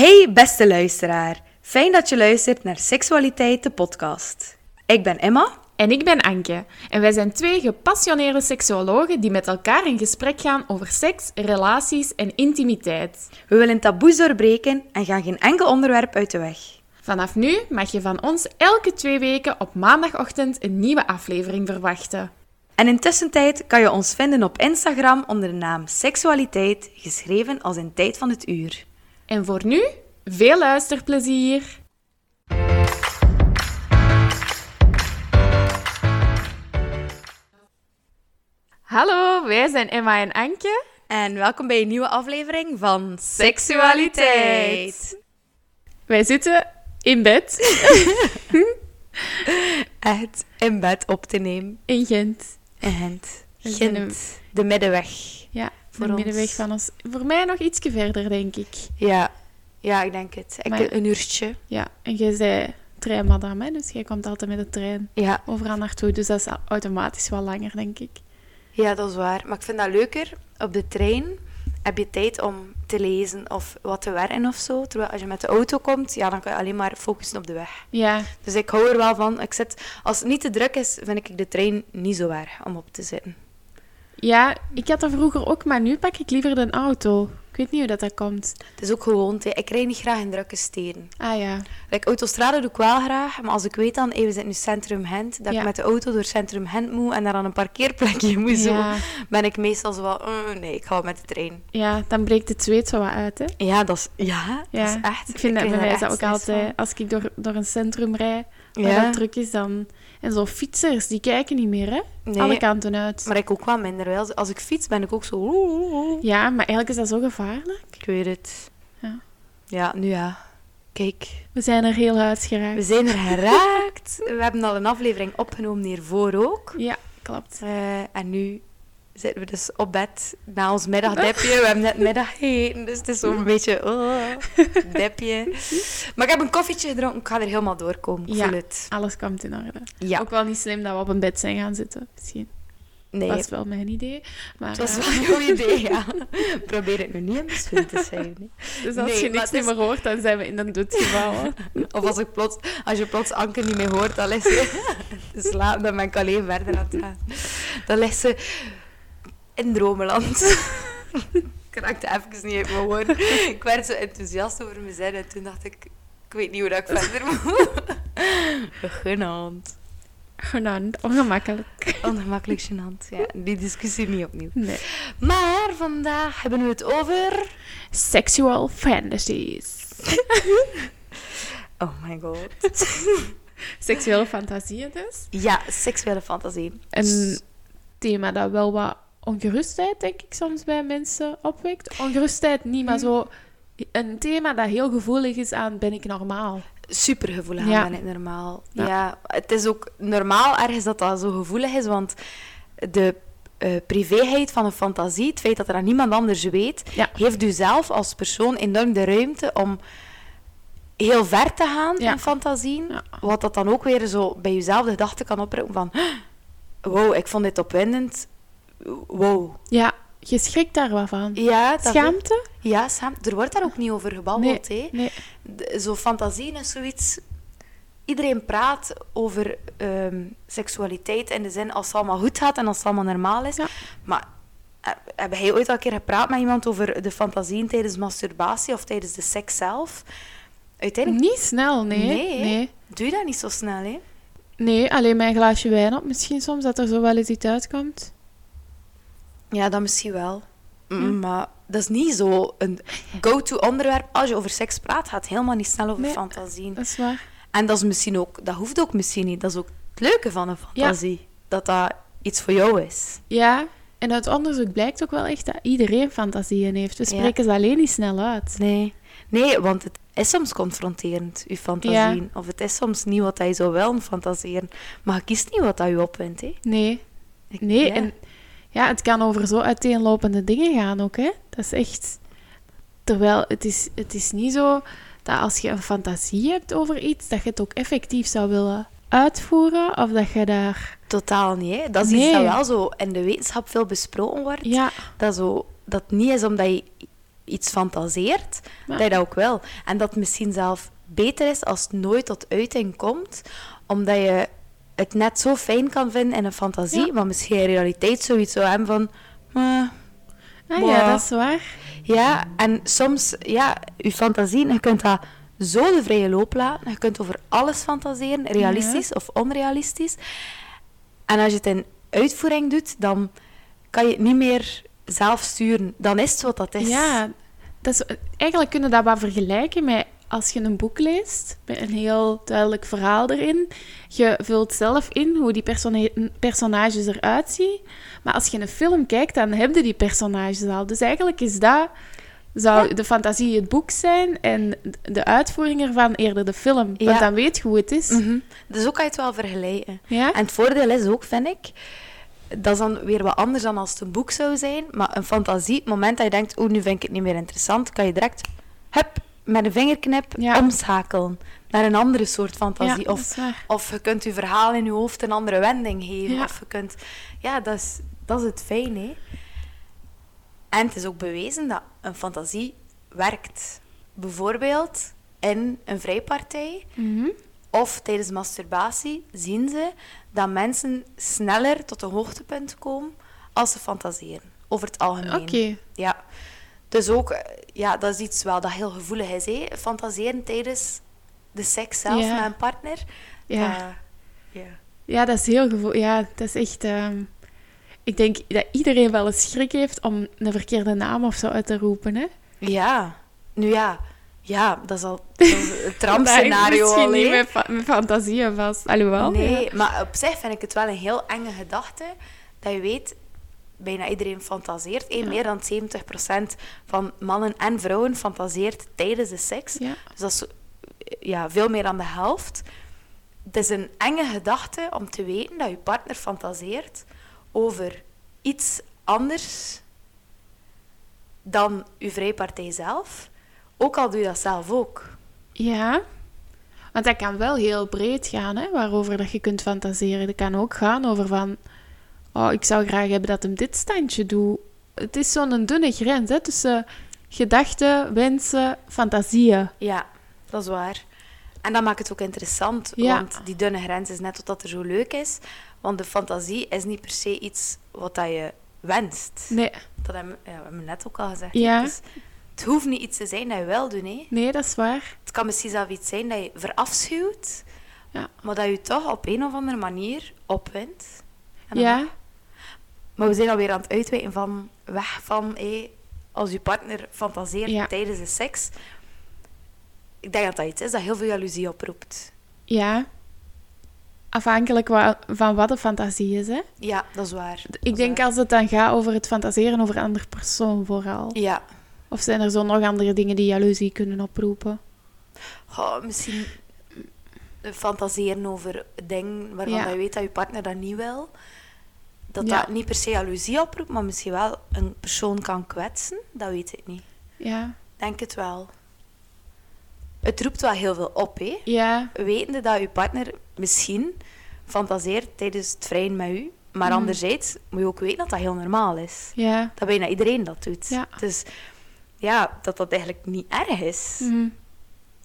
Hey beste luisteraar, fijn dat je luistert naar Seksualiteit de podcast. Ik ben Emma. En ik ben Anke. En wij zijn twee gepassioneerde seksuologen die met elkaar in gesprek gaan over seks, relaties en intimiteit. We willen taboes doorbreken en gaan geen enkel onderwerp uit de weg. Vanaf nu mag je van ons elke twee weken op maandagochtend een nieuwe aflevering verwachten. En intussen tijd kan je ons vinden op Instagram onder de naam Seksualiteit, geschreven als in tijd van het uur. En voor nu, veel luisterplezier! Hallo, wij zijn Emma en Anke. En welkom bij een nieuwe aflevering van Seksualiteit. Wij zitten in bed Echt in bed op te nemen. in Gent. In Gent. Gent. De middenweg. Ja, Voor de ons. middenweg van ons. Voor mij nog ietsje verder, denk ik. Ja. Ja, ik denk het. Ik, Maar- Een uurtje. Ja, en jij zei treinmadam, hè? dus jij komt altijd met de trein Ja. overal naartoe. Dus dat is au- automatisch wel langer, denk ik. ja, dat is waar. Maar ik vind dat leuker. Op de trein heb je tijd om te lezen of wat te werken of zo. Terwijl als je met de auto komt, ja, dan kan je alleen maar focussen op de weg. Ja, Dus ik hou er wel van. Ik zit, als het niet te druk is, vind ik de trein niet zo erg om op te zitten. Ja, ik had dat vroeger ook, maar nu pak ik liever de auto. Ik weet niet hoe dat, dat komt. Het is ook gewoonte. Ik rijd niet graag in drukke steden. Ah ja, Like, autostrade doe ik wel graag, maar als ik weet dan, hey, we zitten nu centrum Gent, dat Ja. ik met de auto door centrum Gent moet en daar aan een parkeerplekje moet, zo, ben ik meestal zo wel, "Uh, nee, ik ga wel met de trein. ja, dan breekt het zweet zo wat uit, hè? Ja, dat is, ja, Ja, dat is echt. ik vind dat bij mij daar is dat ook van. altijd, als ik door, door een centrum rijd, waar dat druk is, dan... En zo fietsers, die kijken niet meer, hè? Nee. Alle kanten uit. Maar ik ook wel minder. Wel. Als ik fiets, ben ik ook zo... Ja, maar eigenlijk is dat zo gevaarlijk. Ik weet het. Ja. Ja, nu ja. Kijk, We zijn er heel huis geraakt. we zijn er geraakt. we hebben al een aflevering opgenomen hiervoor ook. Ja, klopt. Eh, en nu zitten we dus op bed na ons middagdipje. We hebben net middag gegeten, dus het is zo'n beetje... Oh, dipje. Maar ik heb een koffietje gedronken. Ik ga er helemaal doorkomen. Ik Ja. voel het. Alles komt in orde. Ja. Ook wel niet slim dat we op een bed zijn gaan zitten, misschien. Nee, Dat was wel mijn idee. Maar, het was eh, wel een goed idee, ja. Probeer het nu niet in de te hè. Dus als Nee, je niks is- meer hoort, dan zijn we in een doodgeval. hè. Of als, ik plots, als je plots Anke niet meer hoort, dan ligt ze slapen. Dan ben ik alleen verder aan het gaan. Dan ligt ze in dromenland. ik raakte even niet uit mijn woorden. Ik werd zo enthousiast over mezelf en toen dacht ik... Ik weet niet hoe dat ik verder moet. Genant. Genant, ongemakkelijk. Ongemakkelijk gênant. Ja, die discussie niet opnieuw. Nee. Maar vandaag hebben we het over... Sexual fantasies. Oh my god. Seksuele fantasieën dus. Ja, seksuele fantasie. Een thema dat wel wat ongerustheid, denk ik, soms bij mensen opwekt. Ongerustheid niet, maar zo... Een thema dat heel gevoelig is aan ben ik normaal. super gevoelig Ja. aan ben ik normaal. Ja. Ja. het is ook normaal ergens dat dat zo gevoelig is, want de eh privéheid van een fantasie, het feit dat er aan niemand anders weet, Ja. heeft u zelf als persoon enorm de ruimte om heel ver te gaan in fantasieën. Wat dat dan ook weer zo bij jezelf de gedachte kan oproepen van wow, ik vond dit opwindend. Wow. Ja, je schrikt daar wat van. Ja, Schaamte? Ja, schaamte. Er wordt daar ook niet over gebabbeld. hè. Nee. De- zo fantasie is zoiets. Iedereen praat over ehm, seksualiteit in de zin als het allemaal goed gaat en als het allemaal normaal is. Ja. Maar eh, heb jij ooit al een keer gepraat met iemand over de fantasieën tijdens masturbatie of tijdens de seks zelf? Uiteindelijk Niet snel, nee. Nee, nee. doe je dat niet zo snel, hè? Nee, alleen mijn glaasje wijn op misschien soms, dat er zo wel eens iets uitkomt. Ja, dat misschien wel. Mm, Hm. Maar dat is niet zo een go-to onderwerp. Als je over seks praat, gaat het helemaal niet snel over Nee. fantasieën. Dat is waar. En dat is misschien ook, dat hoeft ook misschien niet. Dat is ook het leuke van een fantasie. Dat dat iets voor jou is. Ja, en uit onderzoek blijkt ook wel echt dat iedereen fantasieën heeft. We Ja. spreken ze alleen niet snel uit. Nee. Nee, want het is soms confronterend, je fantasieën. Of het is soms niet wat je zou willen fantaseren. Maar je kiest niet wat dat je opwint, hè. Nee. Ik- Nee, en ja, het kan over zo uiteenlopende dingen gaan ook, hè. Dat is echt... Terwijl het is, het is niet zo dat als je een fantasie hebt over iets, dat je het ook effectief zou willen uitvoeren, of dat je daar... Totaal niet, hè. Dat is Nee. iets dat wel zo in de wetenschap veel besproken wordt. Ja, Dat, zo, dat niet is omdat je iets fantaseert, Ja. dat je dat ook wil. En dat misschien zelf beter is als het nooit tot uiting komt, omdat je het net zo fijn kan vinden in een fantasie, Ja. maar misschien in realiteit zoiets zou hebben van... Ah, Wow. ja, dat is waar. ja, en soms, ja, je fantasie, je kunt dat zo de vrije loop laten. Je kunt over alles fantaseren, realistisch of onrealistisch. En als je het in uitvoering doet, dan kan je het niet meer zelf sturen. Dan is het wat dat is. Ja, dat is, eigenlijk kunnen we dat wat vergelijken met als je een boek leest, met een heel duidelijk verhaal erin. Je vult zelf in hoe die persona- personages eruit zien. Maar als je een film kijkt, dan heb je die personages al. Dus eigenlijk is dat... Zou Ja. de fantasie het boek zijn en de uitvoering ervan eerder de film. Want Ja. dan weet je hoe het is. Mhm. Dus ook kan je het wel vergelijken. Ja? En het voordeel is ook, vind ik, dat is dan weer wat anders dan als het een boek zou zijn. Maar een fantasie, het moment dat je denkt, oeh, nu vind ik het niet meer interessant, kan je direct, hup, met een vingerknip Ja. omschakelen naar een andere soort fantasie. of, of je kunt je verhaal in je hoofd een andere wending geven. Ja. Of je kunt, ja, dat is, dat is het fijn, hè. En het is ook bewezen dat een fantasie werkt. Bijvoorbeeld in een vrijpartij Mhm. of tijdens masturbatie zien ze dat mensen sneller tot een hoogtepunt komen als ze fantaseren. Over het algemeen. Oké. Ja. Dus ook, eh, ja, dat is iets wel dat heel gevoelig is. Hè? Fantaseren tijdens de seks zelf Ja. met een partner. Ja. Dat- ja. Ja, dat is heel gevoel. Ja, dat is echt. ehm, Ik denk dat iedereen wel eens schrik heeft om een verkeerde naam of zo uit te roepen. Hè? ja. Nu ja. Ja, dat is al dat is het Dat rampscenario hangt misschien al. niet met, fa- fantasieën vast. Alhoewel. Nee, ja. maar op zich vind ik het wel een heel enge gedachte. Dat je weet, bijna iedereen fantaseert. Ja. Meer dan 70% van mannen en vrouwen fantaseert tijdens de seks. Ja. Dus dat is ja, veel meer dan de helft. Het is een enge gedachte om te weten dat je partner fantaseert over iets anders dan je vrijpartij zelf. Ook al doe je dat zelf ook. Ja. Want dat kan wel heel breed gaan, hè, waarover dat je kunt fantaseren. Dat kan ook gaan over van... Oh, ik zou graag hebben dat hem dit standje doet. Het is zo'n dunne grens hè, tussen gedachten, wensen, fantasieën. Ja, dat is waar. En dat maakt het ook interessant, Ja. want die dunne grens is net wat dat er zo leuk is. Want de fantasie is niet per se iets wat dat je wenst. Nee, Dat hebben, ja, we hebben net ook al gezegd. Ja. Dus het hoeft niet iets te zijn dat je wil doen. Hè. nee, dat is waar. Het kan misschien zelf iets zijn dat je verafschuwt, Ja. maar dat je toch op een of andere manier opwint. En Ja, mag. Maar we zijn alweer aan het uitwijken van weg van hé, als je partner fantaseert Ja. tijdens de seks. Ik denk dat dat iets is dat heel veel jaloezie oproept. ja. Afhankelijk wa- van wat de fantasie is, hè. Ja, dat is waar. Dat Ik is denk waar. als het dan gaat over het fantaseren over een andere persoon vooral. Ja. Of zijn er zo nog andere dingen die jaloezie kunnen oproepen? Goh, misschien fantaseren over dingen waarvan Ja. je weet dat je partner dat niet wil. Dat Ja. dat niet per se jaloezie oproept, maar misschien wel een persoon kan kwetsen. Dat weet ik niet. Ja. Denk het wel. Het roept wel heel veel op, hè. Ja. Wetende dat je partner misschien fantaseert tijdens het vrijen met u. Maar Mhm. anderzijds moet je ook weten dat dat heel normaal is. Ja. Dat bijna iedereen dat doet. Ja. Dus ja, dat dat eigenlijk niet erg is. Mhm.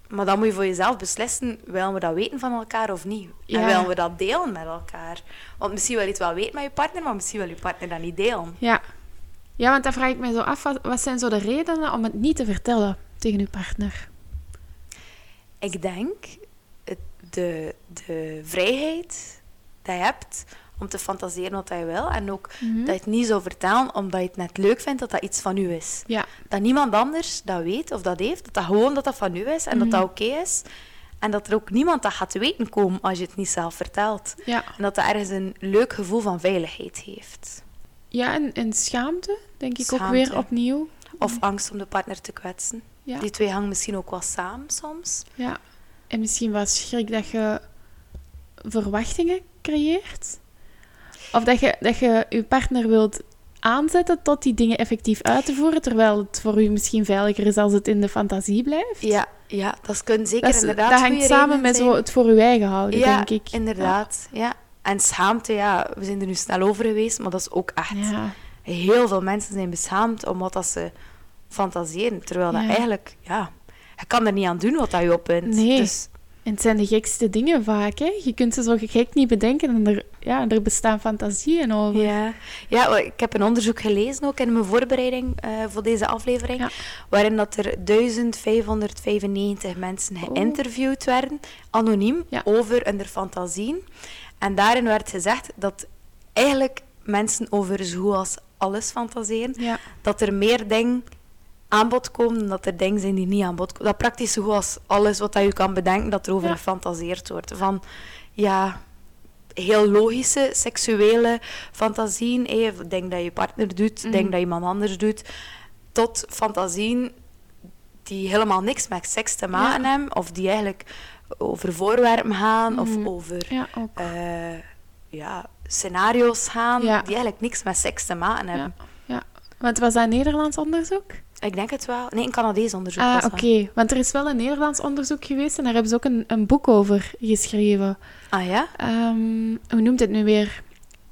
Maar dan moet je voor jezelf beslissen, willen we dat weten van elkaar of niet? En willen we dat delen met elkaar? Want misschien wil je het wel weten met je partner, maar misschien wil je partner dat niet delen. Ja. Ja, want dan vraag ik me zo af, wat, wat zijn zo de redenen om het niet te vertellen tegen uw partner? Ik denk de, de vrijheid dat je hebt om te fantaseren wat je wil. En ook Mhm. dat je het niet zou vertellen omdat je het net leuk vindt dat dat iets van u is. Ja. Dat niemand anders dat weet of dat heeft. Dat dat gewoon dat dat van u is en dat Mhm. dat oké is. En dat er ook niemand dat gaat te weten komen als je het niet zelf vertelt. Ja. En dat dat ergens een leuk gevoel van veiligheid heeft. Ja, en, en schaamte, denk ik ook weer opnieuw. Of angst om de partner te kwetsen. Ja. Die twee hangen misschien ook wel samen soms. Ja. En misschien was schrik dat je verwachtingen creëert. Of dat je, dat je je partner wilt aanzetten tot die dingen effectief uit te voeren, terwijl het voor u misschien veiliger is als het in de fantasie blijft. Ja, ja dat kunnen zeker dat, is- inderdaad dat hangt samen met zijn. zo het voor uw eigen houden, ja, denk ik. inderdaad. Ja. En schaamte, ja, we zijn er nu snel over geweest, maar dat is ook echt... Ja. Heel veel mensen zijn beschaamd om wat dat ze fantaseren. Terwijl dat eigenlijk, ja, je kan er niet aan doen wat dat je opwint. Nee. Dus, En het zijn de gekste dingen vaak, hè. Je kunt ze zo gek niet bedenken en er, ja, er bestaan fantasieën over. ja. ja, ik heb een onderzoek gelezen ook in mijn voorbereiding eh, voor deze aflevering. Ja. Waarin dat er 1595 mensen geïnterviewd werden, anoniem, Ja. over hun fantasieën. En daarin werd gezegd dat eigenlijk mensen over zo goed als alles fantaseren. Ja. Dat er meer dingen aan bod komen dat er dingen zijn die niet aan bod komen. Dat praktisch zo goed als alles wat dat je kan bedenken, dat er over Ja. gefantaseerd wordt. Van, ja, heel logische seksuele fantasieën. Denk dat je partner doet, Mhm. denk dat iemand anders doet. Tot fantasieën die helemaal niks met seks te maken Ja. hebben. Of die eigenlijk over voorwerpen gaan. Mhm. Of over Ja, eh, ja, scenario's gaan. Die eigenlijk niks met seks te maken hebben. Ja. Want was dat Nederlands onderzoek? Ik denk het wel. Nee, een Canadees onderzoek Ah, oké. Want er is wel een Nederlands onderzoek geweest en daar hebben ze ook een, een boek over geschreven. Ah ja? Ehm, hoe noemt het nu weer?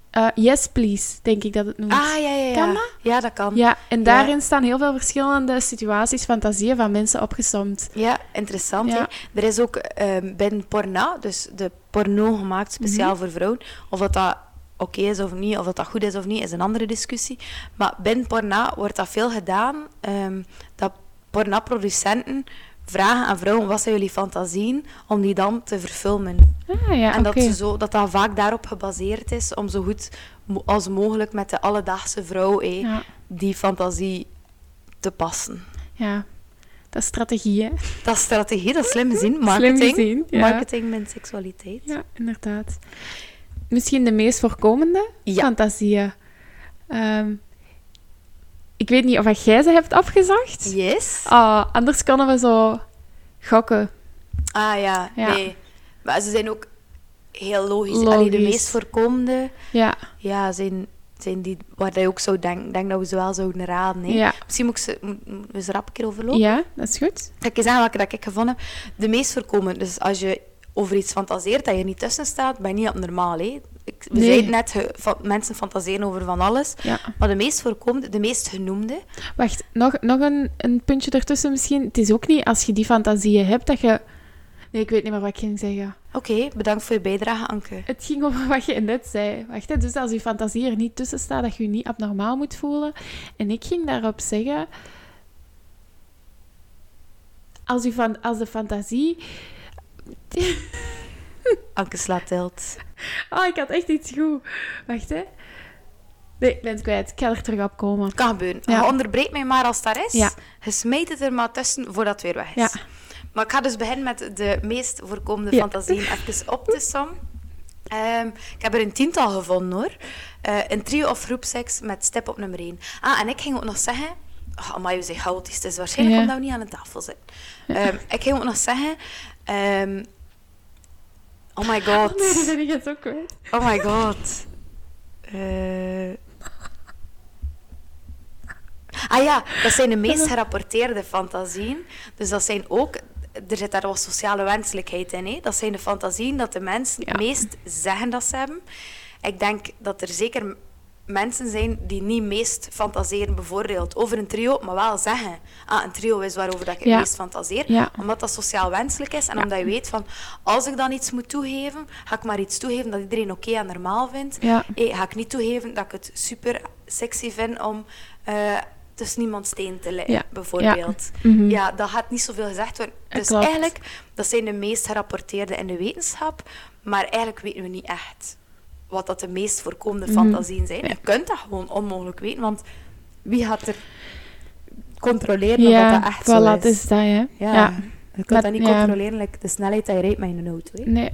Eh, yes, please, denk ik dat het noemt. Ah, ja, ja, ja. Kan dat? Ja, dat kan. Ja, en daarin staan heel veel verschillende situaties, fantasieën van mensen opgesomd. Ja, interessant. Ja. hè. Er is ook ehm binnen porno, dus de porno gemaakt speciaal Mhm. voor vrouwen. Of dat dat oké is of niet, of dat dat goed is of niet, is een andere discussie. Maar binnen porno wordt dat veel gedaan, ehm, dat pornoproducenten vragen aan vrouwen wat zijn jullie fantasieën, om die dan te verfilmen. Ah ja, en dat, ze zo, dat dat vaak daarop gebaseerd is, om zo goed als mogelijk met de alledaagse vrouw eh, Ja, die fantasie te passen. ja, dat is strategie, hè? Dat is strategie, dat is slim gezien. Marketing. Slim gezien, ja. Marketing met seksualiteit. Ja, inderdaad. Misschien de meest voorkomende Ja. fantasieën. Ehm, ik weet niet of jij ze hebt afgezacht. Yes. Ah, anders kunnen we zo gokken. Ah ja, Ja. nee. Maar ze zijn ook heel logisch. Allee, de Logisch. meest voorkomende Ja, ja, zijn, zijn die waar je ook zou denken denk dat we ze wel zouden raden. Hè. ja. Misschien moet ik ze, moet- moet we ze rap een keer overlopen. ja, dat is goed. Ga ik eens zeggen welke dat ik gevonden heb. De meest voorkomende. Dus als je over iets fantaseert dat je niet tussen staat, ben je niet op normaal. Hè. Ik, we Nee. zeiden net, ge- mensen fantaseren over van alles. Ja. Maar de meest voorkomende, de meest genoemde, Wacht, nog, nog een, een puntje ertussen misschien. Het is ook niet als je die fantasieën hebt dat je... Nee, ik weet niet meer wat ik ging zeggen. Oké, bedankt voor je bijdrage, Anke. Het ging over wat je net zei. Wacht, hè, dus als je fantasie er niet tussen staat, dat je je niet abnormaal moet voelen. En ik ging daarop zeggen... Als, je van, als de fantasie... Anke slaat tilt. Oh, ik had echt iets goed. Wacht, hè. Nee, ik ben het kwijt. Ik ga er terug op komen. Kan gebeuren. Ja. Onderbreekt mij maar als dat is. Ja. Je smijt het er maar tussen voordat het weer weg is. Ja. Maar ik ga dus beginnen met de meest voorkomende Ja. fantasieën even op te sommen. Ehm, ik heb er een tiental gevonden hoor. Eh, een trio of groepseks met step op nummer 1. Ah, en ik ging ook nog zeggen... Oh, maar je zegt chaotisch. Het is waarschijnlijk Ja. omdat we niet aan de tafel zitten. Ehm, ik ging ook nog zeggen... ehm, oh my god. Oh, nee, die ben ik het ook kwijt. Oh my god. Eh. Ah ja, dat zijn de meest gerapporteerde fantasieën. Dus dat zijn ook... Er zit daar wat sociale wenselijkheid in. Hè? Dat zijn de fantasieën dat de mensen Ja. het meest zeggen dat ze hebben. Ik denk dat er zeker mensen zijn die niet meest fantaseren, bijvoorbeeld over een trio, maar wel zeggen: Ah, een trio is waarover dat ik Ja. het meest fantaseer. Ja. Omdat dat sociaal wenselijk is en Ja. omdat je weet van: als ik dan iets moet toegeven, ga ik maar iets toegeven dat iedereen oké en normaal vindt. Hey, ga ik niet toegeven dat ik het super sexy vind om eh, tussen niemand steen te liggen, bijvoorbeeld. Ja. Mhm. Ja, dat gaat niet zoveel gezegd worden. Dus klopt. eigenlijk, dat zijn de meest gerapporteerde in de wetenschap, maar eigenlijk weten we niet echt wat dat de meest voorkomende Mhm. fantasieën zijn. Ja. Je kunt dat gewoon onmogelijk weten, want wie gaat er controleren Ja, of dat, dat echt zo is? is dat, hè. Ja, Ja. je kunt Maar- dat niet controleren, like de snelheid dat je rijdt met een auto. hè. Nee.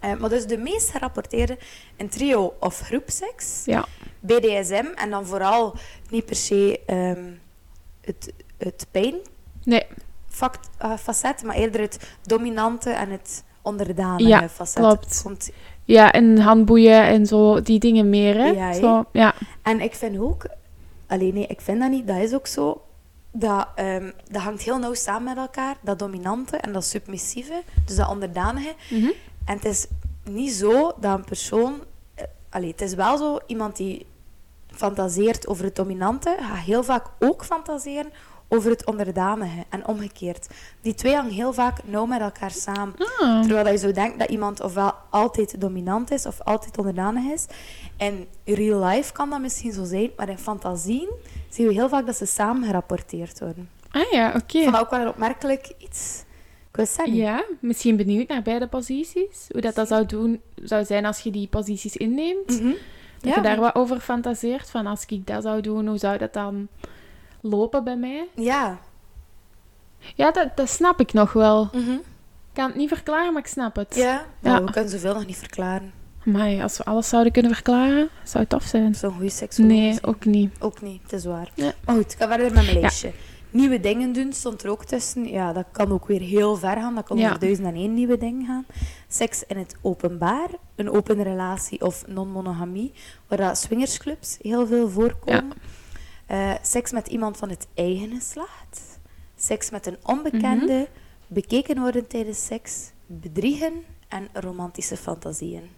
Eh, maar dus de meest gerapporteerde in trio of groepseks, Ja. BDSM, en dan vooral niet per se ehm, het, het Nee. pijnfacet, maar eerder het dominante en het onderdanige Ja, facet. klopt. Komt- Ja, en handboeien en zo, die dingen meer, hè. Ja, zo, ja. En ik vind ook, alleen nee, ik vind dat niet, dat is ook zo, dat, ehm, dat hangt heel nauw samen met elkaar, dat dominante en dat submissieve, dus dat onderdanige. Mhm. En het is niet zo dat een persoon... Allee, het is wel zo, iemand die fantaseert over het dominante, gaat heel vaak ook fantaseren over het onderdanige en omgekeerd. Die twee hangen heel vaak nauw met elkaar samen. Ah. Terwijl dat je zo denkt dat iemand ofwel altijd dominant is of altijd onderdanig is. In real life kan dat misschien zo zijn, maar in fantasieën zien we heel vaak dat ze samen gerapporteerd worden. Ah ja, oké. Vond dat ook wel een opmerkelijk iets. Ik wil zeggen. Ja, misschien benieuwd naar beide posities. Hoe dat, dat zou, doen, zou zijn als je die posities inneemt. Mhm. Dat je daar wat over fantaseert. Van als ik dat zou doen, hoe zou dat dan lopen bij mij? Ja. Ja, dat, dat snap ik nog wel. Mhm. Ik kan het niet verklaren, maar ik snap het. Ja. Ja. Nou, we kunnen zoveel nog niet verklaren. Maar als we alles zouden kunnen verklaren, zou het tof zijn. Zo'n goede seksuoloog Nee, ook niet. Ook niet, het is waar. Ja. Maar goed, ik ga verder met mijn lijstje. Nieuwe dingen doen stond er ook tussen. Ja, dat kan ook weer heel ver gaan. Dat kan Ja. over duizend en één nieuwe dingen gaan. Seks in het openbaar, een open relatie of non-monogamie, waar dat swingersclubs heel veel voorkomen. Eh, seks met iemand van het eigen geslacht. Seks met een onbekende. Mhm. Bekeken worden tijdens seks. Bedriegen en romantische fantasieën.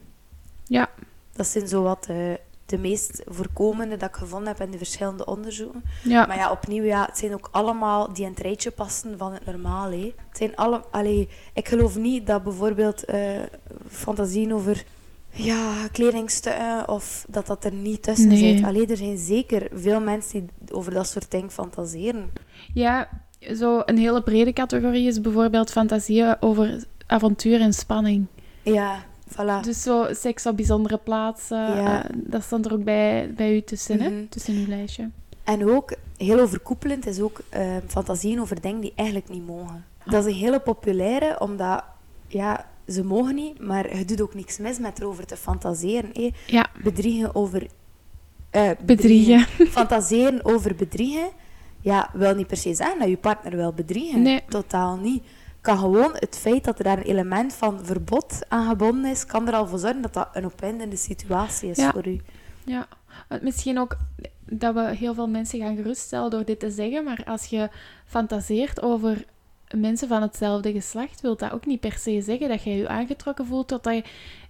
Ja, Dat zijn zo wat de, de meest voorkomende dat ik gevonden heb in de verschillende onderzoeken. ja. Maar ja, opnieuw, ja, het zijn ook allemaal die in het rijtje passen van het normaal. Hè. Het zijn alle, allee, ik geloof niet dat bijvoorbeeld eh, fantasieën over ja, kledingstukken of dat dat er niet tussen Nee. zit. Allee, er zijn zeker veel mensen die over dat soort dingen fantaseren. ja, zo een hele brede categorie is bijvoorbeeld fantasieën over avontuur en spanning. Ja, voilà. Dus zo seks op bijzondere plaatsen, Ja. eh, dat stond er ook bij, bij u tussen, hè? Mhm. Tussen uw lijstje. En ook, heel overkoepelend, is ook eh, fantasieën over dingen die eigenlijk niet mogen. Dat is een hele populaire, omdat, ja, ze mogen niet, maar je doet ook niks mis met erover te fantaseren. hè. Ja, Bedriegen over... eh, bedriegen. Fantaseren over bedriegen, ja, wil niet per se zeggen dat je partner wil bedriegen. Nee. Totaal niet. Kan gewoon het feit dat er daar een element van verbod aan gebonden is, kan er al voor zorgen dat dat een opwindende situatie is Ja. voor u. Ja, want misschien ook dat we heel veel mensen gaan geruststellen door dit te zeggen, maar als je fantaseert over mensen van hetzelfde geslacht, wil dat ook niet per se zeggen dat je je aangetrokken voelt tot dat je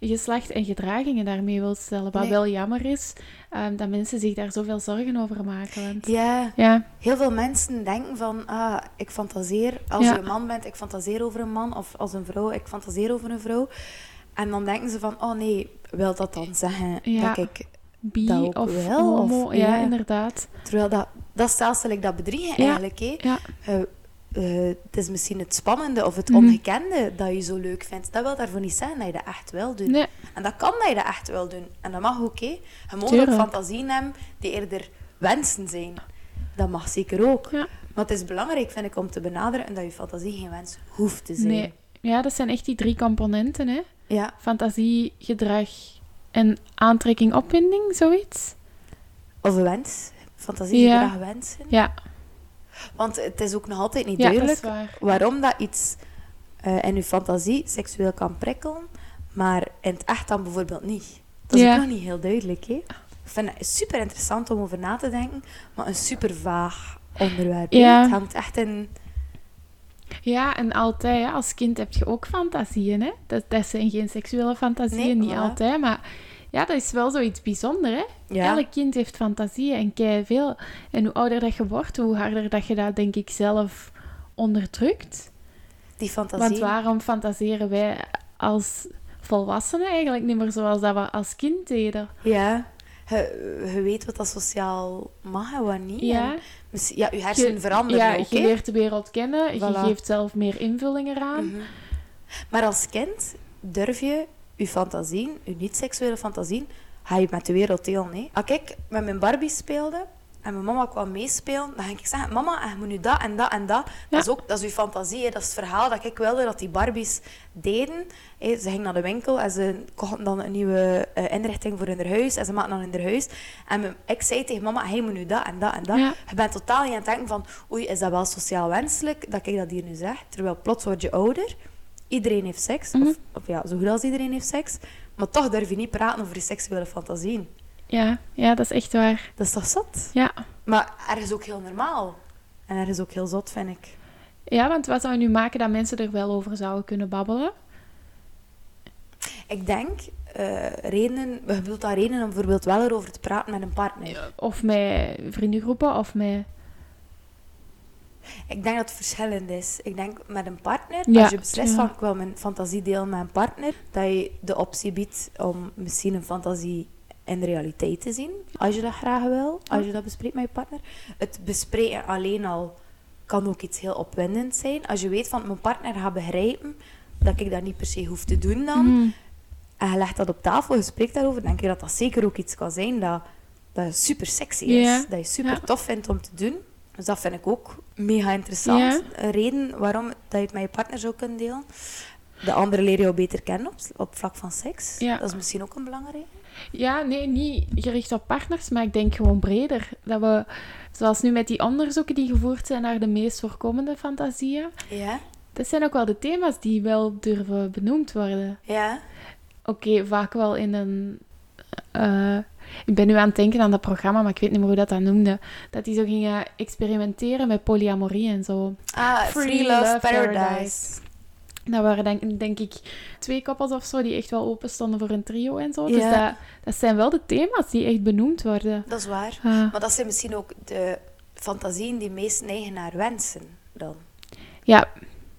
geslacht en gedragingen daarmee wilt stellen. Wat Nee. wel jammer is, ehm, dat mensen zich daar zoveel zorgen over maken. Want... Ja, Ja, heel veel mensen denken van, ah, ik fantaseer, als Ja. je een man bent, ik fantaseer over een man, of als een vrouw, ik fantaseer over een vrouw. En dan denken ze van, oh nee, wil dat dan zeggen Ja. dat ik... bi Dat ook of wel, of- homo, ja, ja. inderdaad. Terwijl dat, dat stelsel ik dat bedriegen Ja. eigenlijk, hè. Ja, Eh, eh, het is misschien het spannende of het Mhm. ongekende dat je zo leuk vindt. Dat wil daarvoor niet zeggen dat je dat echt wil doen. nee, En dat kan dat je dat echt wil doen. En dat mag hè. Je mag ook fantasieën hebben die eerder wensen zijn. Dat mag zeker ook. ja. Maar het is belangrijk, vind ik, om te benaderen dat je fantasie geen wens hoeft te zijn. nee. Ja, dat zijn echt die drie componenten, hè. Ja, Fantasie, gedrag en aantrekking, opwinding, zoiets. of een wens. Fantasie, Ja. gedrag, wensen. Ja, Want het is ook nog altijd niet ja duidelijk waar. waarom dat iets eh, in je fantasie seksueel kan prikkelen, maar in het echt dan bijvoorbeeld niet. Dat is Ja. ook nog niet heel duidelijk. Hè? Ik vind het super interessant om over na te denken, maar een super vaag onderwerp. Ja. Het hangt echt in. Ja, en altijd, als kind heb je ook fantasieën, hè. Dat, dat zijn geen seksuele fantasieën, Nee, niet voilà. altijd, maar ja, dat is wel zoiets bijzonders, hè. Ja, Elk kind heeft fantasieën en kei veel. En hoe ouder dat je wordt, hoe harder dat je dat, denk ik, zelf onderdrukt. die fantasie. Want waarom fantaseren wij als volwassenen eigenlijk niet meer zoals dat we als kind deden? Ja. Je, je weet wat dat sociaal mag en wat niet. Ja, En ja, je hersenen veranderen ja ook. je leert de wereld kennen, je geeft zelf meer invulling eraan. Mhm. Maar als kind durf je je fantasieën, je niet-seksuele fantasieën, ga je met de wereld delen. Hè. Als ik met mijn Barbie speelde en mijn mama kwam meespelen, dan ging ik zeggen, mama, je moet nu dat en dat en dat. Dat, is ook, dat is uw fantasie, hè. dat is het verhaal dat ik wilde dat die Barbies deden. Hè. Ze gingen naar de winkel en ze kochten dan een nieuwe eh, inrichting voor hun huis en ze maakten dan in hun huis. En mijn- ik zei tegen mama, hij moet nu dat en dat en dat. Ja. Je bent totaal niet aan het denken van, oei, is dat wel sociaal wenselijk dat ik dat hier nu zeg? Terwijl plots word je ouder. Iedereen heeft seks. Mhm. of, of ja, zo goed als iedereen heeft seks. Maar toch durf je niet praten over je seksuele fantasieën. Ja, ja, dat is echt waar. Dat is toch zot? Ja. Maar er is ook heel normaal. En er is ook heel zot, vind ik. ja, want wat zou nu maken dat mensen er wel over zouden kunnen babbelen? Ik denk, eh redenen... Je bedoelt dat redenen om bijvoorbeeld wel erover te praten met een partner. Of met vriendengroepen, of met... Ik denk dat het verschillend is. Ik denk met een partner, Ja, als je beslist van ik wil mijn fantasie delen met een partner, dat je de optie biedt om misschien een fantasie in realiteit te zien. Als je dat graag wil, als je dat bespreekt met je partner. Het bespreken alleen al kan ook iets heel opwindend zijn. Als je weet van mijn partner gaat begrijpen dat ik dat niet per se hoef te doen dan. Mhm. En je legt dat op tafel, je spreekt daarover, denk ik dat dat zeker ook iets kan zijn dat, dat super sexy is. Dat je super Ja. tof vindt om te doen. Dus dat vind ik ook mega interessant. Ja. Een reden waarom dat je het met je partner zou kunnen delen. De andere leer je jou beter kennen op, op vlak van seks. Ja. Dat is misschien ook een belangrijke. Ja, nee, niet gericht op partners, maar ik denk gewoon breder. Dat we, zoals nu met die onderzoeken die gevoerd zijn naar de meest voorkomende fantasieën, Ja. dat zijn ook wel de thema's die wel durven benoemd worden. Ja. Oké, vaak wel in een. eh, ik ben nu aan het denken aan dat programma, maar ik weet niet meer hoe dat dat noemde. Dat die zo gingen experimenteren met polyamorie en zo. Ah, Free Free, Love, Love Paradise. Paradise. Dat waren denk, denk ik twee koppels of zo die echt wel open stonden voor een trio en zo. Ja. Dus dat, dat zijn wel de thema's die echt benoemd worden. Dat is waar. Ah. Maar dat zijn misschien ook de fantasieën die meest neigen naar wensen dan. ja,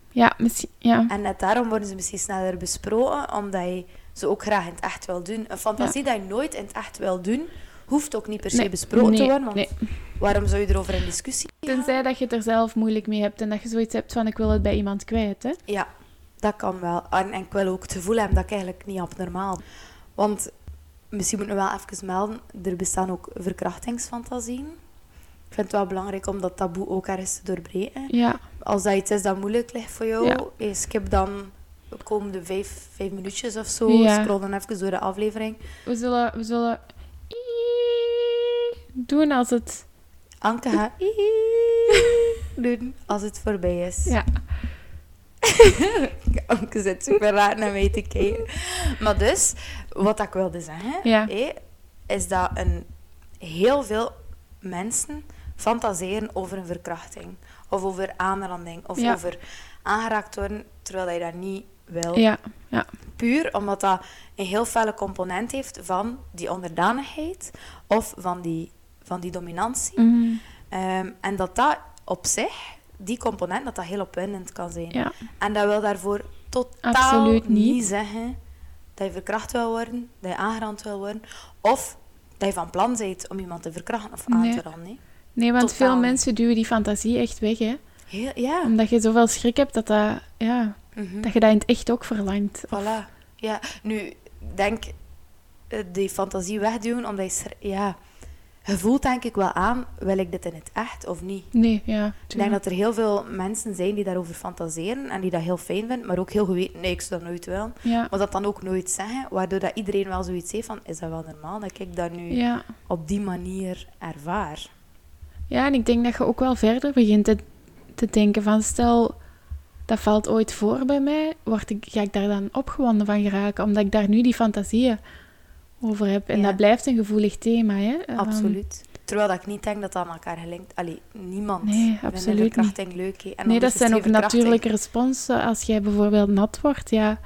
ja, misschien, ja. En net daarom worden ze misschien sneller besproken, omdat je ze ook graag in het echt wil doen. Een fantasie dat je nooit in het echt wil doen, hoeft ook niet per se Nee, besproken te worden. Want nee. waarom zou je erover in discussie gaan? Tenzij dat je het er zelf moeilijk mee hebt en dat je zoiets hebt van ik wil het bij iemand kwijt. Hè? Ja, dat kan wel. En, en ik wil ook het gevoel hebben dat ik eigenlijk niet abnormaal. Want misschien moeten we wel even melden, er bestaan ook verkrachtingsfantasieën. Ik vind het wel belangrijk om dat taboe ook ergens te doorbreken. Ja, Als dat iets is dat moeilijk ligt voor jou, Ja. eh, skip dan komende vijf, vijf minuutjes of zo. Ja. Scroll dan even door de aflevering. we zullen, we zullen doen als het... Anke gaat doen als het voorbij is. Ja, Anke zit super raar naar mij te kijken. Maar dus, wat ik wilde zeggen, Ja. hé, is dat een, heel veel mensen fantaseren over een verkrachting. Of over aanranding. Of Ja. over aangeraakt worden, terwijl je dat niet wil. ja, ja. Puur omdat dat een heel felle component heeft van die onderdanigheid of van die, van die dominantie. Mhm. Ehm, en dat dat op zich, die component, dat dat heel opwindend kan zijn. ja. En dat wil daarvoor totaal Absoluut niet. niet zeggen dat je verkracht wil worden, dat je aangerand wil worden, of dat je van plan bent om iemand te verkrachten of aan Nee. te randen. hè. Nee, want Totaal veel mensen duwen die fantasie echt weg, hè. Heel, ja. Omdat je zoveel schrik hebt dat, dat, ja, Mhm. dat je dat in het echt ook verlangt. Voilà. Ja, nu, denk eh, die fantasie wegduwen, omdat je... Ja, je voelt denk ik wel aan, wil ik dit in het echt of niet? Nee, ja. Ik denk dat er heel veel mensen zijn die daarover fantaseren en die dat heel fijn vinden, maar ook heel geweten, nee, ik zou dat nooit willen. Ja, Maar dat dan ook nooit zeggen, waardoor dat iedereen wel zoiets heeft van, is dat wel normaal dat ik dat nu ja. op die manier ervaar? ja, en ik denk dat je ook wel verder begint te, te denken van... Stel, dat valt ooit voor bij mij. Word ik, ga ik daar dan opgewonden van geraken? Omdat ik daar nu die fantasieën over heb. En Ja. dat blijft een gevoelig thema, hè. Van- Absoluut. Terwijl dat ik niet denk dat dat aan elkaar gelinkt... Allee, niemand Nee, absoluut niet. leuk. En Nee, dat zijn ook natuurlijke responsen. Als jij bijvoorbeeld nat wordt, ja...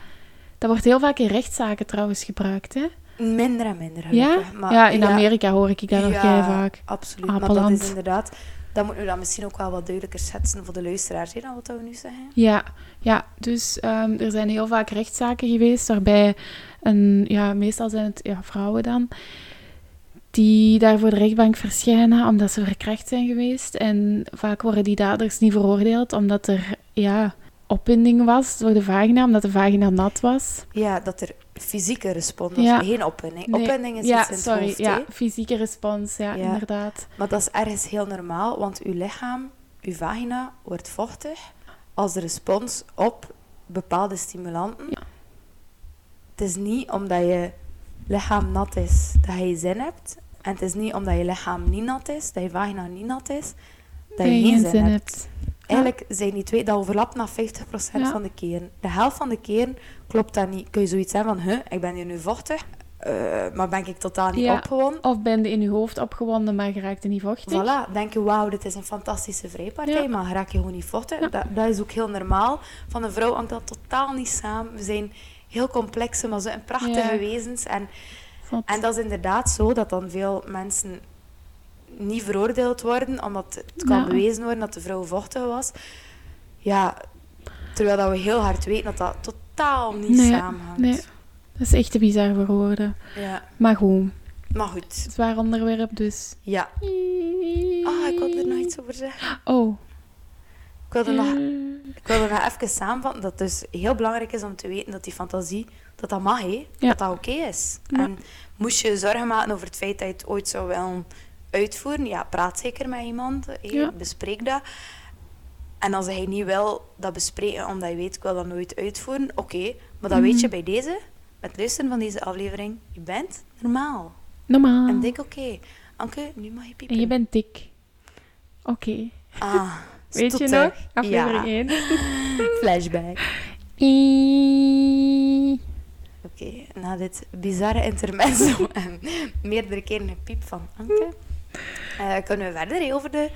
Dat wordt heel vaak in rechtszaken trouwens gebruikt, hè. Minder en minder, Ja? Maar ja, in Amerika hoor ik dat nog Ja, heel vaak. Absoluut, maar dat is inderdaad... Dat moeten we dan misschien ook wel wat duidelijker schetsen voor de luisteraars, hè, dan wat we nu zeggen. Ja, ja dus ehm, er zijn heel vaak rechtszaken geweest waarbij een, ja, meestal zijn het ja, vrouwen dan, die daar voor de rechtbank verschijnen omdat ze verkracht zijn geweest. En vaak worden die daders niet veroordeeld omdat er ja, opwinding was door de vagina, omdat de vagina nat was. Ja, dat er fysieke respons Ja. geen opwinding. Nee, Opwinding is ja, iets in het sorry, hoofd, ja, fysieke respons, ja, Ja. inderdaad. Maar dat is ergens heel normaal, want uw lichaam, uw vagina, wordt vochtig als de respons op bepaalde stimulanten. Het is niet omdat je lichaam nat is dat je zin hebt. En het is niet omdat je lichaam niet nat is, dat je vagina niet nat is, dat je geen zin, hebt. Eigenlijk zijn die twee, dat overlapt na 50% Ja. van de keren. De helft van de keren klopt dat niet. Kun je zoiets hebben van, huh, ik ben hier nu vochtig, eh, maar ben ik totaal niet Ja. opgewonden. Of ben je in je hoofd opgewonden, maar je raakte niet vochtig. Voilà, denk je, wauw, dit is een fantastische vrijpartij, Ja. maar raak je gewoon niet vochtig. Ja. Dat, dat is ook heel normaal. Van een vrouw hangt dat totaal niet samen. We zijn heel complexe, maar zo een prachtige wezens. En, Zot. en dat is inderdaad zo, dat dan veel mensen niet veroordeeld worden, omdat het kan Ja. bewezen worden dat de vrouw vochtig was. Ja, terwijl dat we heel hard weten dat dat totaal niet Nee, samenhangt. nee. Dat is echt te bizar voor woorden. Ja, Maar goed, maar goed. zwaar onderwerp, dus... Ja. Ah, ik wilde er nog iets over zeggen. Oh. Ik wilde nog, Eh, ik wilde nog even samenvatten dat het dus heel belangrijk is om te weten dat die fantasie, dat dat mag, hè? Ja. Dat dat oké is. Ja. En moest je je zorgen maken over het feit dat je het ooit zou willen uitvoeren, ja, praat zeker met iemand? Ja. bespreek dat. En als hij niet wil dat bespreken omdat je weet, ik wil dat nooit uitvoeren, oké. Maar dan weet Mhm. je bij deze, met het luisteren van deze aflevering, je bent normaal. Normaal. En denk, oké, Anke, nu mag je piepen. En je bent dik. Oké. Ah, Weet je nog? Aflevering Ja. 1. Flashback. Ie. Oké, na dit bizarre intermezzo en meerdere keren een piep van Anke, eh, kunnen we verder over de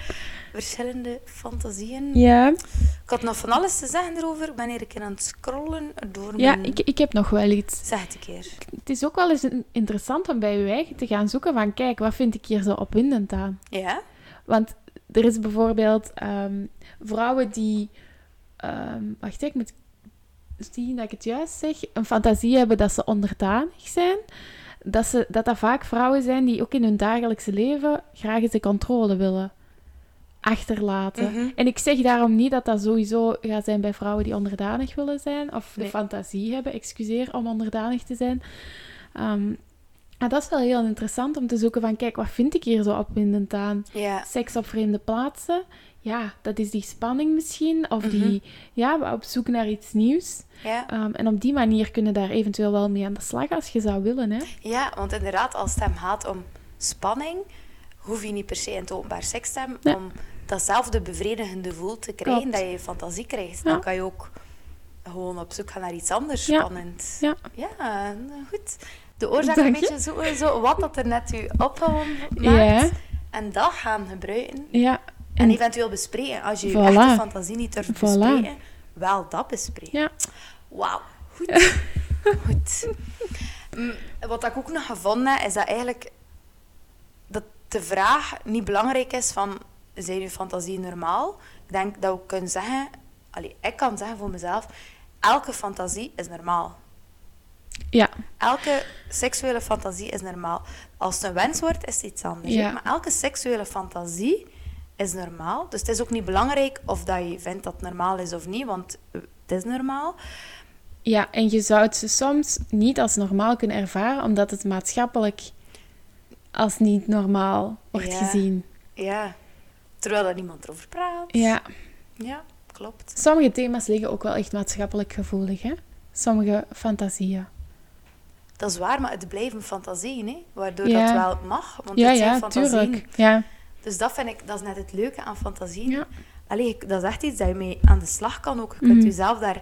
verschillende fantasieën. Ja, Ik had nog van alles te zeggen erover. Ik ben hier een keer aan het scrollen door ja mijn... ik, ik heb nog wel iets. Zeg het een keer. Het is ook wel eens in- interessant om bij je eigen te gaan zoeken van, kijk, wat vind ik hier zo opwindend aan? Ja? Want er is bijvoorbeeld ehm, vrouwen die, ehm, wacht, ik moet zien dat ik het juist zeg, een fantasie hebben dat ze onderdanig zijn. Dat, ze, dat dat vaak vrouwen zijn die ook in hun dagelijkse leven graag eens de controle willen achterlaten. Mhm. En ik zeg daarom niet dat dat sowieso gaat zijn bij vrouwen die onderdanig willen zijn, of de fantasie hebben, excuseer, om onderdanig te zijn. Ehm, maar dat is wel heel interessant om te zoeken van, kijk, wat vind ik hier zo opwindend aan? Ja. Seks op vreemde plaatsen, ja, dat is die spanning misschien, of Mhm. die, ja, op zoek naar iets nieuws. Ja. Ehm, en op die manier kunnen daar eventueel wel mee aan de slag als je zou willen, hè. ja, want inderdaad, als het hem gaat om spanning, hoef je niet per se in het openbaar seks te hebben Nee. om datzelfde bevredigende gevoel te krijgen, Klopt. dat je fantasie krijgt. Ja. Dan kan je ook gewoon op zoek gaan naar iets anders Ja. spannend. Ja. Ja, nou goed. De oorzaak een je. beetje zo, zo wat dat er net u opgewonden maakt. Ja. En dat gaan gebruiken. Ja. En eventueel bespreken. Als je je Voilà. echte fantasie niet durft Voilà. bespreken, wel dat bespreken. Ja. Wauw. Goed. Goed. Mm, Wat ik ook nog gevonden heb, is dat eigenlijk dat de vraag niet belangrijk is van zijn je fantasie normaal? Ik denk dat we kunnen zeggen, allee, ik kan zeggen voor mezelf, elke fantasie is normaal. Ja. Elke seksuele fantasie is normaal. Als het een wens wordt, is het iets anders. Ja. Maar elke seksuele fantasie is normaal. Dus het is ook niet belangrijk of dat je vindt dat het normaal is of niet, want het is normaal. Ja, en je zou het ze soms niet als normaal kunnen ervaren, omdat het maatschappelijk als niet normaal wordt Ja. gezien. Ja. Terwijl er niemand erover praat. Ja, Ja, klopt. sommige thema's liggen ook wel echt maatschappelijk gevoelig, hè? Sommige fantasieën. Dat is waar, maar het blijven fantasieën, hè? waardoor Ja. dat wel mag. Want ja, het zijn ja, fantasieën. tuurlijk. Ja, Dus dat vind ik, dat is net het leuke aan fantasieën. ja. Allee, dat is echt iets dat je mee aan de slag kan ook. Je kunt Mhm. jezelf daar...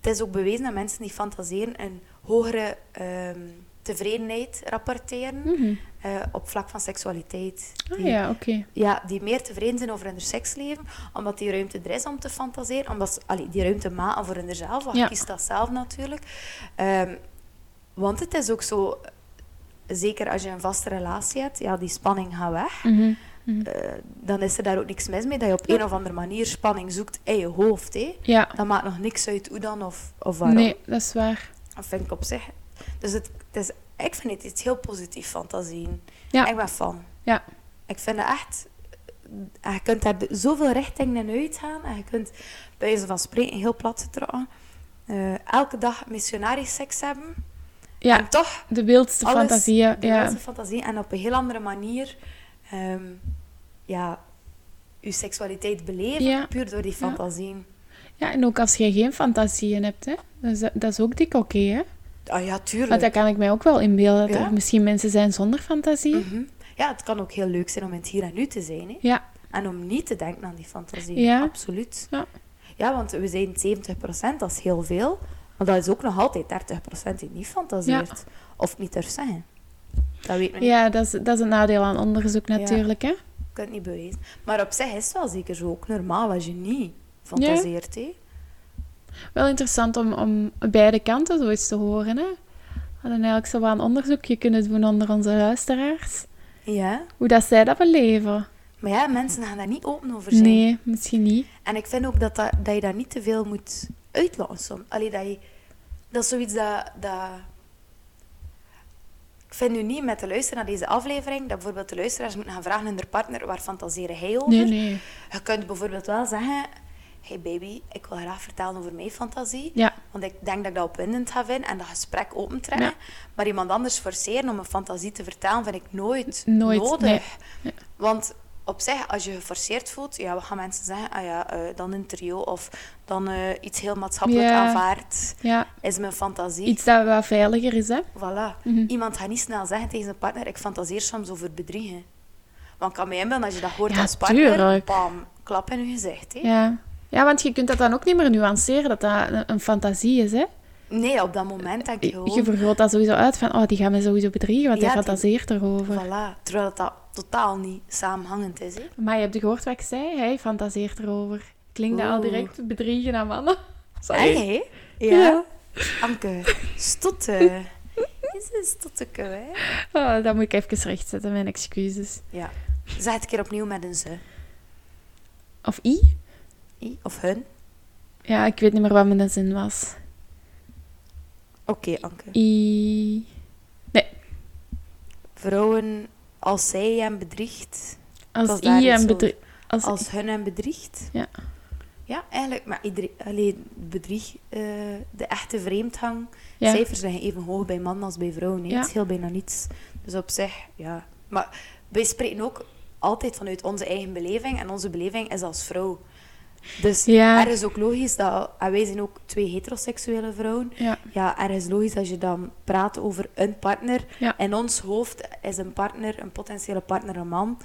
Het is ook bewezen dat mensen die fantaseren een hogere ehm, tevredenheid rapporteren Mhm. eh, op vlak van seksualiteit. Ah, Die, ja, oké. ja, die meer tevreden zijn over hun seksleven, omdat die ruimte er is om te fantaseren. Omdat ze allee, die ruimte maken voor hunzelf, want Ja. je kiest dat zelf natuurlijk. Ehm, want het is ook zo, zeker als je een vaste relatie hebt, ja, die spanning gaat weg. Mhm. Mhm. Eh, dan is er daar ook niks mis mee dat je op een of andere manier spanning zoekt in je hoofd. Hè. Ja, Dat maakt nog niks uit hoe dan of, of waarom. nee, dat is waar. Dat vind ik op zich. Dus het, het is, ik vind het iets heel positief, fantasieën. Ja. Ik ben fan. Ja. Ik vind het echt... Je kunt daar zoveel richtingen in uitgaan. En je kunt, bij wijze van spreken, heel plat getrokken, eh, elke dag missionarisch seks hebben. Ja, En toch de wildste alles, fantasieën. de Ja. wildste fantasie. En op een heel andere manier... ehm, ja, je seksualiteit beleven, Ja. puur door die fantasieën. ja, en ook als je geen fantasieën hebt, hè. Dat is, dat is ook dik oké, hè. Ah ja, tuurlijk. Want dat kan ik mij ook wel inbeelden, dat er misschien mensen zijn zonder fantasie. Mhm. Ja, het kan ook heel leuk zijn om in het hier en nu te zijn. Hè? Ja, En om niet te denken aan die fantasie. Ja. Absoluut. Ja. Ja, want we zijn 70%, dat is heel veel. Maar dat is ook nog altijd 30% die niet fantaseert. Of niet durft zeggen. Dat weet men ja dat, is, dat is een nadeel aan onderzoek natuurlijk, hè. Je kunt het niet bewijzen. Maar op zich is het wel zeker zo ook normaal als je niet fantaseert. hè. Wel interessant om, om beide kanten zo eens te horen, hè. We hadden eigenlijk zo wat een onderzoekje kunnen doen onder onze luisteraars. Ja. Hoe dat zij dat beleven. Maar ja, mensen gaan daar niet open over zijn. Nee, misschien niet. En ik vind ook dat, dat, dat je daar niet te veel moet uitlaten. Allee, dat, je, dat is zoiets dat, dat... Ik vind nu niet met te luisteren naar deze aflevering dat bijvoorbeeld de luisteraars moeten gaan vragen aan hun partner waar fantaseren hij over. Nee, nee. Je kunt bijvoorbeeld wel zeggen... Hey baby, ik wil graag vertellen over mijn fantasie. Ja. Want ik denk dat ik dat opwindend ga vinden en dat gesprek opentrekken. Ja. Maar iemand anders forceren om een fantasie te vertellen, vind ik nooit, Nooit, nodig. nee. Want op zich, als je geforceerd voelt, ja, wat gaan mensen zeggen? Ah ja, eh, dan een trio of dan eh, iets heel maatschappelijk Ja. aanvaard Ja, is mijn fantasie. iets dat wat veiliger is, hè. Voilà. Mhm. Iemand gaat niet snel zeggen tegen zijn partner, ik fantaseer soms over bedriegen. Want ik kan me inbeelden, als je dat hoort Ja, als partner, tuurlijk. bam, klap in je gezicht. Hè? Ja. ja, want je kunt dat dan ook niet meer nuanceren, dat dat een, een fantasie is, hè. Nee, op dat moment denk je gewoon... Je vergroot dat sowieso uit van, oh, die gaan me sowieso bedriegen, want Ja, hij die- fantaseert erover. Voilà. Terwijl dat totaal niet samenhangend is. Hè? Maar je hebt gehoord wat ik zei? Hij fantaseert erover. Klinkt dat al direct bedriegen aan mannen? Hey, hè? Ja. Ja. Anke, stotten. Is een stotteke, hè? Oh, dat moet ik even rechtzetten, mijn excuses. Ja. Zeg het een keer opnieuw met een ze. Of i? I of hun. Ja, ik weet niet meer wat mijn zin was. Oké, Anke. I... Vrouwen, als zij hem bedriegt, Als was daar i iets en over. bedrieg... Als, als hun hem bedriegt. Ja. Ja, eigenlijk. Maar iedereen, allee, bedrieg, eh, de echte vreemdhang. Ja. Cijfers liggen even hoog bij mannen als bij vrouwen. hè. Ja. Het scheelt bijna niets. Dus op zich, ja. Maar wij spreken ook altijd vanuit onze eigen beleving. En onze beleving is als vrouw. Dus Ja. er is ook logisch dat... En wij zijn ook twee heteroseksuele vrouwen. Ja. Ja, er is logisch als je dan praat over een partner. Ja. In ons hoofd is een partner, een potentiële partner, een man.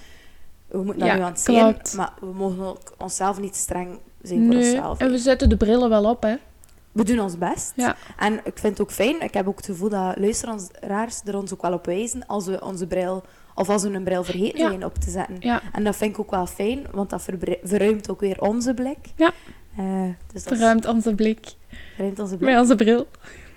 We moeten dat Ja, nuanceren, klopt. maar we mogen ook onszelf niet streng zijn voor Nee, onszelf. en we zetten de brillen wel op, hè. We doen ons best. Ja. En ik vind het ook fijn, ik heb ook het gevoel dat luisteraars er ons ook wel op wijzen als we onze bril, of als we een bril vergeten Ja. zijn op te zetten. Ja. En dat vind ik ook wel fijn, want dat verruimt ook weer onze blik. Ja. Eh, dus dat Verruimt onze blik verruimt onze blik. met onze bril.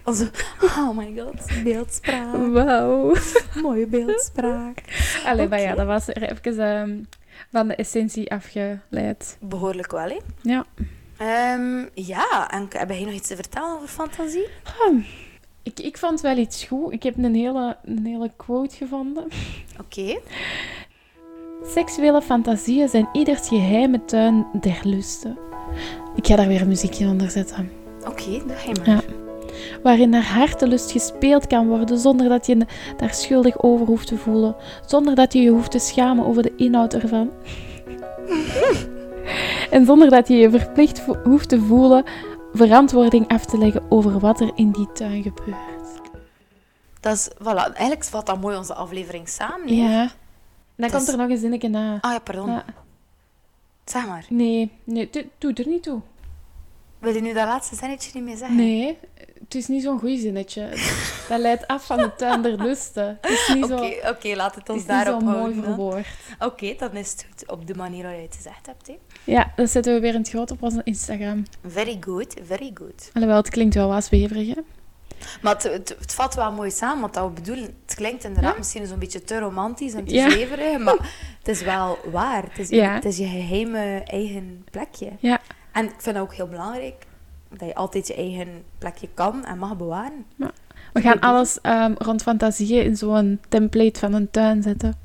Onze, oh my god, beeldspraak. Wauw. Mooie beeldspraak. Allee, maar ja, dat was er even ehm, van de essentie afgeleid. Behoorlijk wel, hè? Ja. Ehm, ja, en heb jij nog iets te vertellen over fantasie? Ik, ik vond wel iets goed. Ik heb een hele, een hele quote gevonden. Oké. Seksuele fantasieën zijn ieders geheime tuin der lusten. Ik ga daar weer een muziekje onder zetten. Oké, dat ga je maar. Ja. Waarin naar hartelust gespeeld kan worden zonder dat je daar schuldig over hoeft te voelen. Zonder dat je je hoeft te schamen over de inhoud ervan. en zonder dat je je verplicht hoeft te voelen verantwoording af te leggen over wat er in die tuin gebeurt. Dat is, voilà, eigenlijk valt dat mooi onze aflevering samen. hè? Ja. En dan Het komt er nog een zinnetje na. Ah ja, pardon. Ja. Zeg maar. Nee, nee, doe- doe er niet toe. Wil je nu dat laatste zinnetje niet meer zeggen? Nee, het is niet zo'n goed zinnetje. Dat leidt af van de tuin der lusten. Het is niet Oké, laat het het ons is niet zo daarop mooi houden. dan. verwoord. Oké, dan is het goed op de manier waarop je het gezegd hebt. Hè. Ja, dat zetten we weer in het groot op onze Instagram. Very good, very good. Alhoewel, het klinkt wel hè? Maar het, het, het vat wel mooi samen, want dat we bedoelen, het klinkt inderdaad Ja. misschien zo'n beetje te romantisch en te Ja. zweverig, maar het is wel waar. Het is, Ja. het is je geheime eigen plekje. Ja. En ik vind dat ook heel belangrijk, dat je altijd je eigen plekje kan en mag bewaren. We gaan alles ehm, rond fantasieën in zo'n template van een tuin zetten.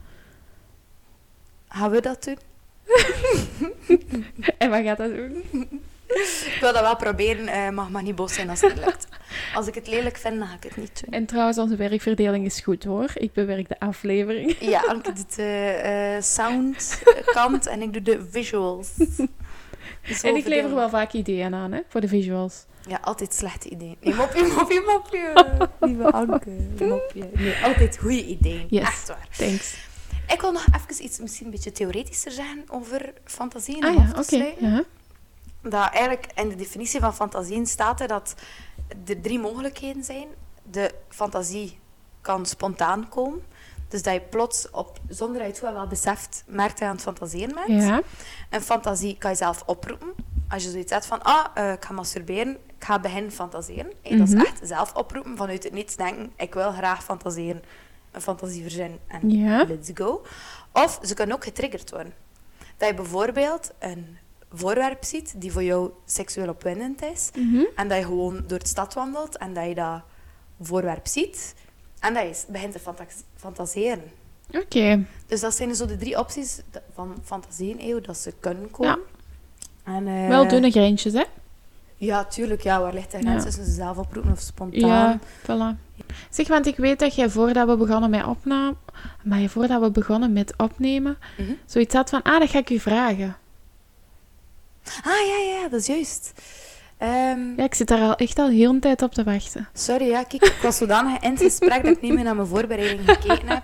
Gaan we dat doen? En wat gaat dat doen? Ik wil dat wel proberen, eh mag maar niet boos zijn als het lukt. Als ik het lelijk vind, dan ga ik het niet doen. En trouwens, onze werkverdeling is goed, hoor. Ik bewerk de aflevering. Ja, Anke doet de eh, soundkant en ik doe de visuals. Zo En ik lever wel vaak ideeën aan, hè, voor de visuals. Ja, altijd slechte ideeën. Nee, mopje, mopje, mopje. Lieve Anke, mopje. Nee, altijd goede ideeën. Yes. Echt waar. Thanks. Ik wil nog even iets misschien een beetje theoretischer zeggen over fantasieën. Ah ja, oké. Ja. Dat eigenlijk in de definitie van fantasieën staat er dat er drie mogelijkheden zijn. De fantasie kan spontaan komen. Dus dat je plots, op, zonder dat je het wel beseft, merkt dat je aan het fantaseren bent. ja. Een fantasie kan je zelf oproepen. Als je zoiets hebt van, ah, eh, ik ga masturberen, ik ga beginnen fantaseren. Hey, Dat Mhm. is echt zelf oproepen, vanuit het niets denken, ik wil graag fantaseren. een fantasie verzinnen en Ja. let's go. Of ze kunnen ook getriggerd worden. Dat je bijvoorbeeld een voorwerp ziet die voor jou seksueel opwindend is. Mhm. En dat je gewoon door de stad wandelt en dat je dat voorwerp ziet. En dat je begint te fantas- fantaseren. Oké. Dus dat zijn zo de drie opties van fantasieën, eeuw, dat ze kunnen komen. En, eh, Wel dunne grijntjes, hè? Ja, tuurlijk. Ja, waar ligt de grens Ja. tussen ze zelf oproepen of spontaan? Ja, voilà. Zeg, want ik weet dat jij voordat we begonnen met opname, maar voordat we begonnen met opnemen, Mhm. zoiets had van, ah, dat ga ik u vragen. Ah, ja, ja, dat is juist. Ehm, Ja, ik zit daar al echt al heel een tijd op te wachten. Sorry, ja, kijk, ik was zodanig in het gesprek dat ik niet meer naar mijn voorbereiding gekeken heb.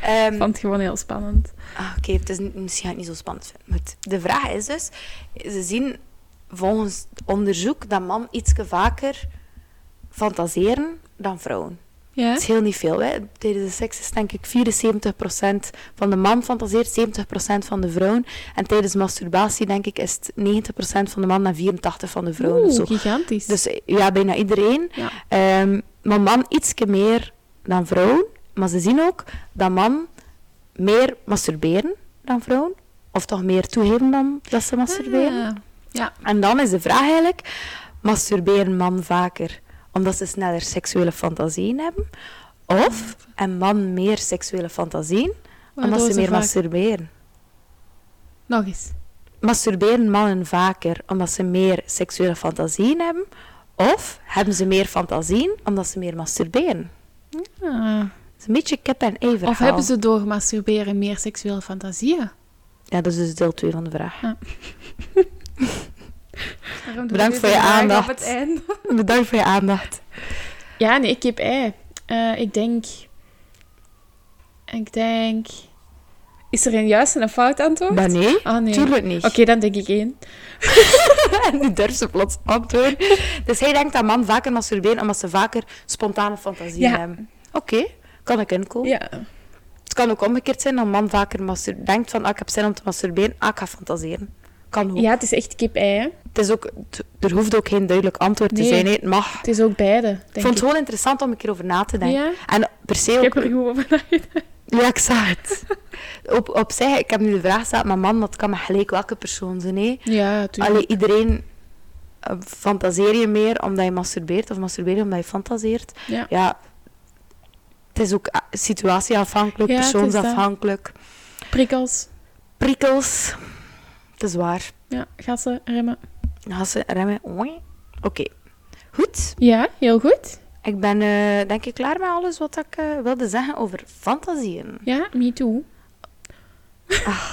Ehm, Ik vond het gewoon heel spannend. Ah, Oké, het is misschien ga ik het niet zo spannend vinden. Maar het- de vraag is dus, ze zien volgens onderzoek dat man iets vaker fantaseren dan vrouwen. Ja? Dat is heel niet veel. Hè. Tijdens de seks is denk ik 74% van de man fantaseert, 70% van de vrouwen. En tijdens masturbatie denk ik is het 90% van de man en 84% van de vrouwen. Oeh, zo. gigantisch. Dus ja, bijna iedereen. Ja. Ehm, maar man iets meer dan vrouwen. Maar ze zien ook dat man meer masturberen dan vrouwen. Of toch meer toegeven dan dat ze masturberen. Ah, Ja. En dan is de vraag eigenlijk, masturberen man vaker omdat ze sneller seksuele fantasieën hebben? Of een man meer seksuele fantasieën omdat ze meer vaak- masturberen? Nog eens. Masturberen mannen vaker omdat ze meer seksuele fantasieën hebben? Of hebben ze meer fantasieën omdat ze meer masturberen? Het is een beetje kip en ei verhaal. Of hebben ze door masturberen meer seksuele fantasieën? Ja, dat is dus deel 2 van de vraag. Bedankt voor je aandacht. Bedankt voor je aandacht. Ja, nee, ik heb ei. Eh, ik denk... Ik denk... Is er een juist en een fout antwoord? Maar nee, Ah, nee. tuurlijk niet. Oké, dan denk ik één. En nu durft ze plots antwoorden. Dus hij denkt dat man vaker masturberen omdat ze vaker spontane fantasieën Ja. hebben. Oké, kan ik inkomen. Ja. Het kan ook omgekeerd zijn dat een man vaker mastur- denkt van ah, ik heb zin om te masturberen, ah, ik ga fantaseren. Kan ook. ja, het is echt kip-ei. Het is ook, het- er hoeft ook geen duidelijk antwoord te Nee. zijn. hè. Het mag. Het is ook beide, Ik denk vond het ik. gewoon interessant om een keer over na te denken. Ja? En per se Ik ook... heb er goed over nagedacht. Ja, ik zag het. op, op zich, ik heb nu de vraag gesteld, maar man, dat kan maar gelijk welke persoon zijn. Hè. Ja, tuurlijk. Allee, iedereen eh, fantaseer je meer omdat je masturbeert of masturbeer je omdat je fantaseert. Ja. Ja, het is ook eh, situatieafhankelijk, Ja, persoonsafhankelijk. Prikkels. Prikkels. Het is waar. Ja, gassen, remmen. Gassen, remmen. Oké. Goed. Ja, heel goed. Ik ben eh, denk ik klaar met alles wat ik eh, wilde zeggen over fantasieën. Ja, me too.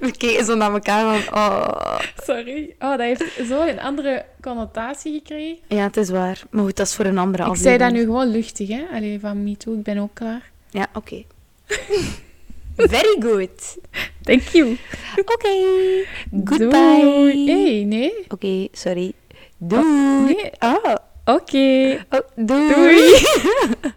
We keken zo naar elkaar van... Oh. Sorry. Oh, dat heeft zo een andere connotatie gekregen. Ja, het is waar. Maar goed, dat is voor een andere Ik zei aflevering. dat nu gewoon luchtig, hè. Allee, van me too, ik ben ook klaar. Ja, oké. Very good. Thank you. Oké. Goodbye. Doei. hey, nee. Oké, sorry. Ah, doei. nee. Ah, oh, Oké. oh, doei. Doei.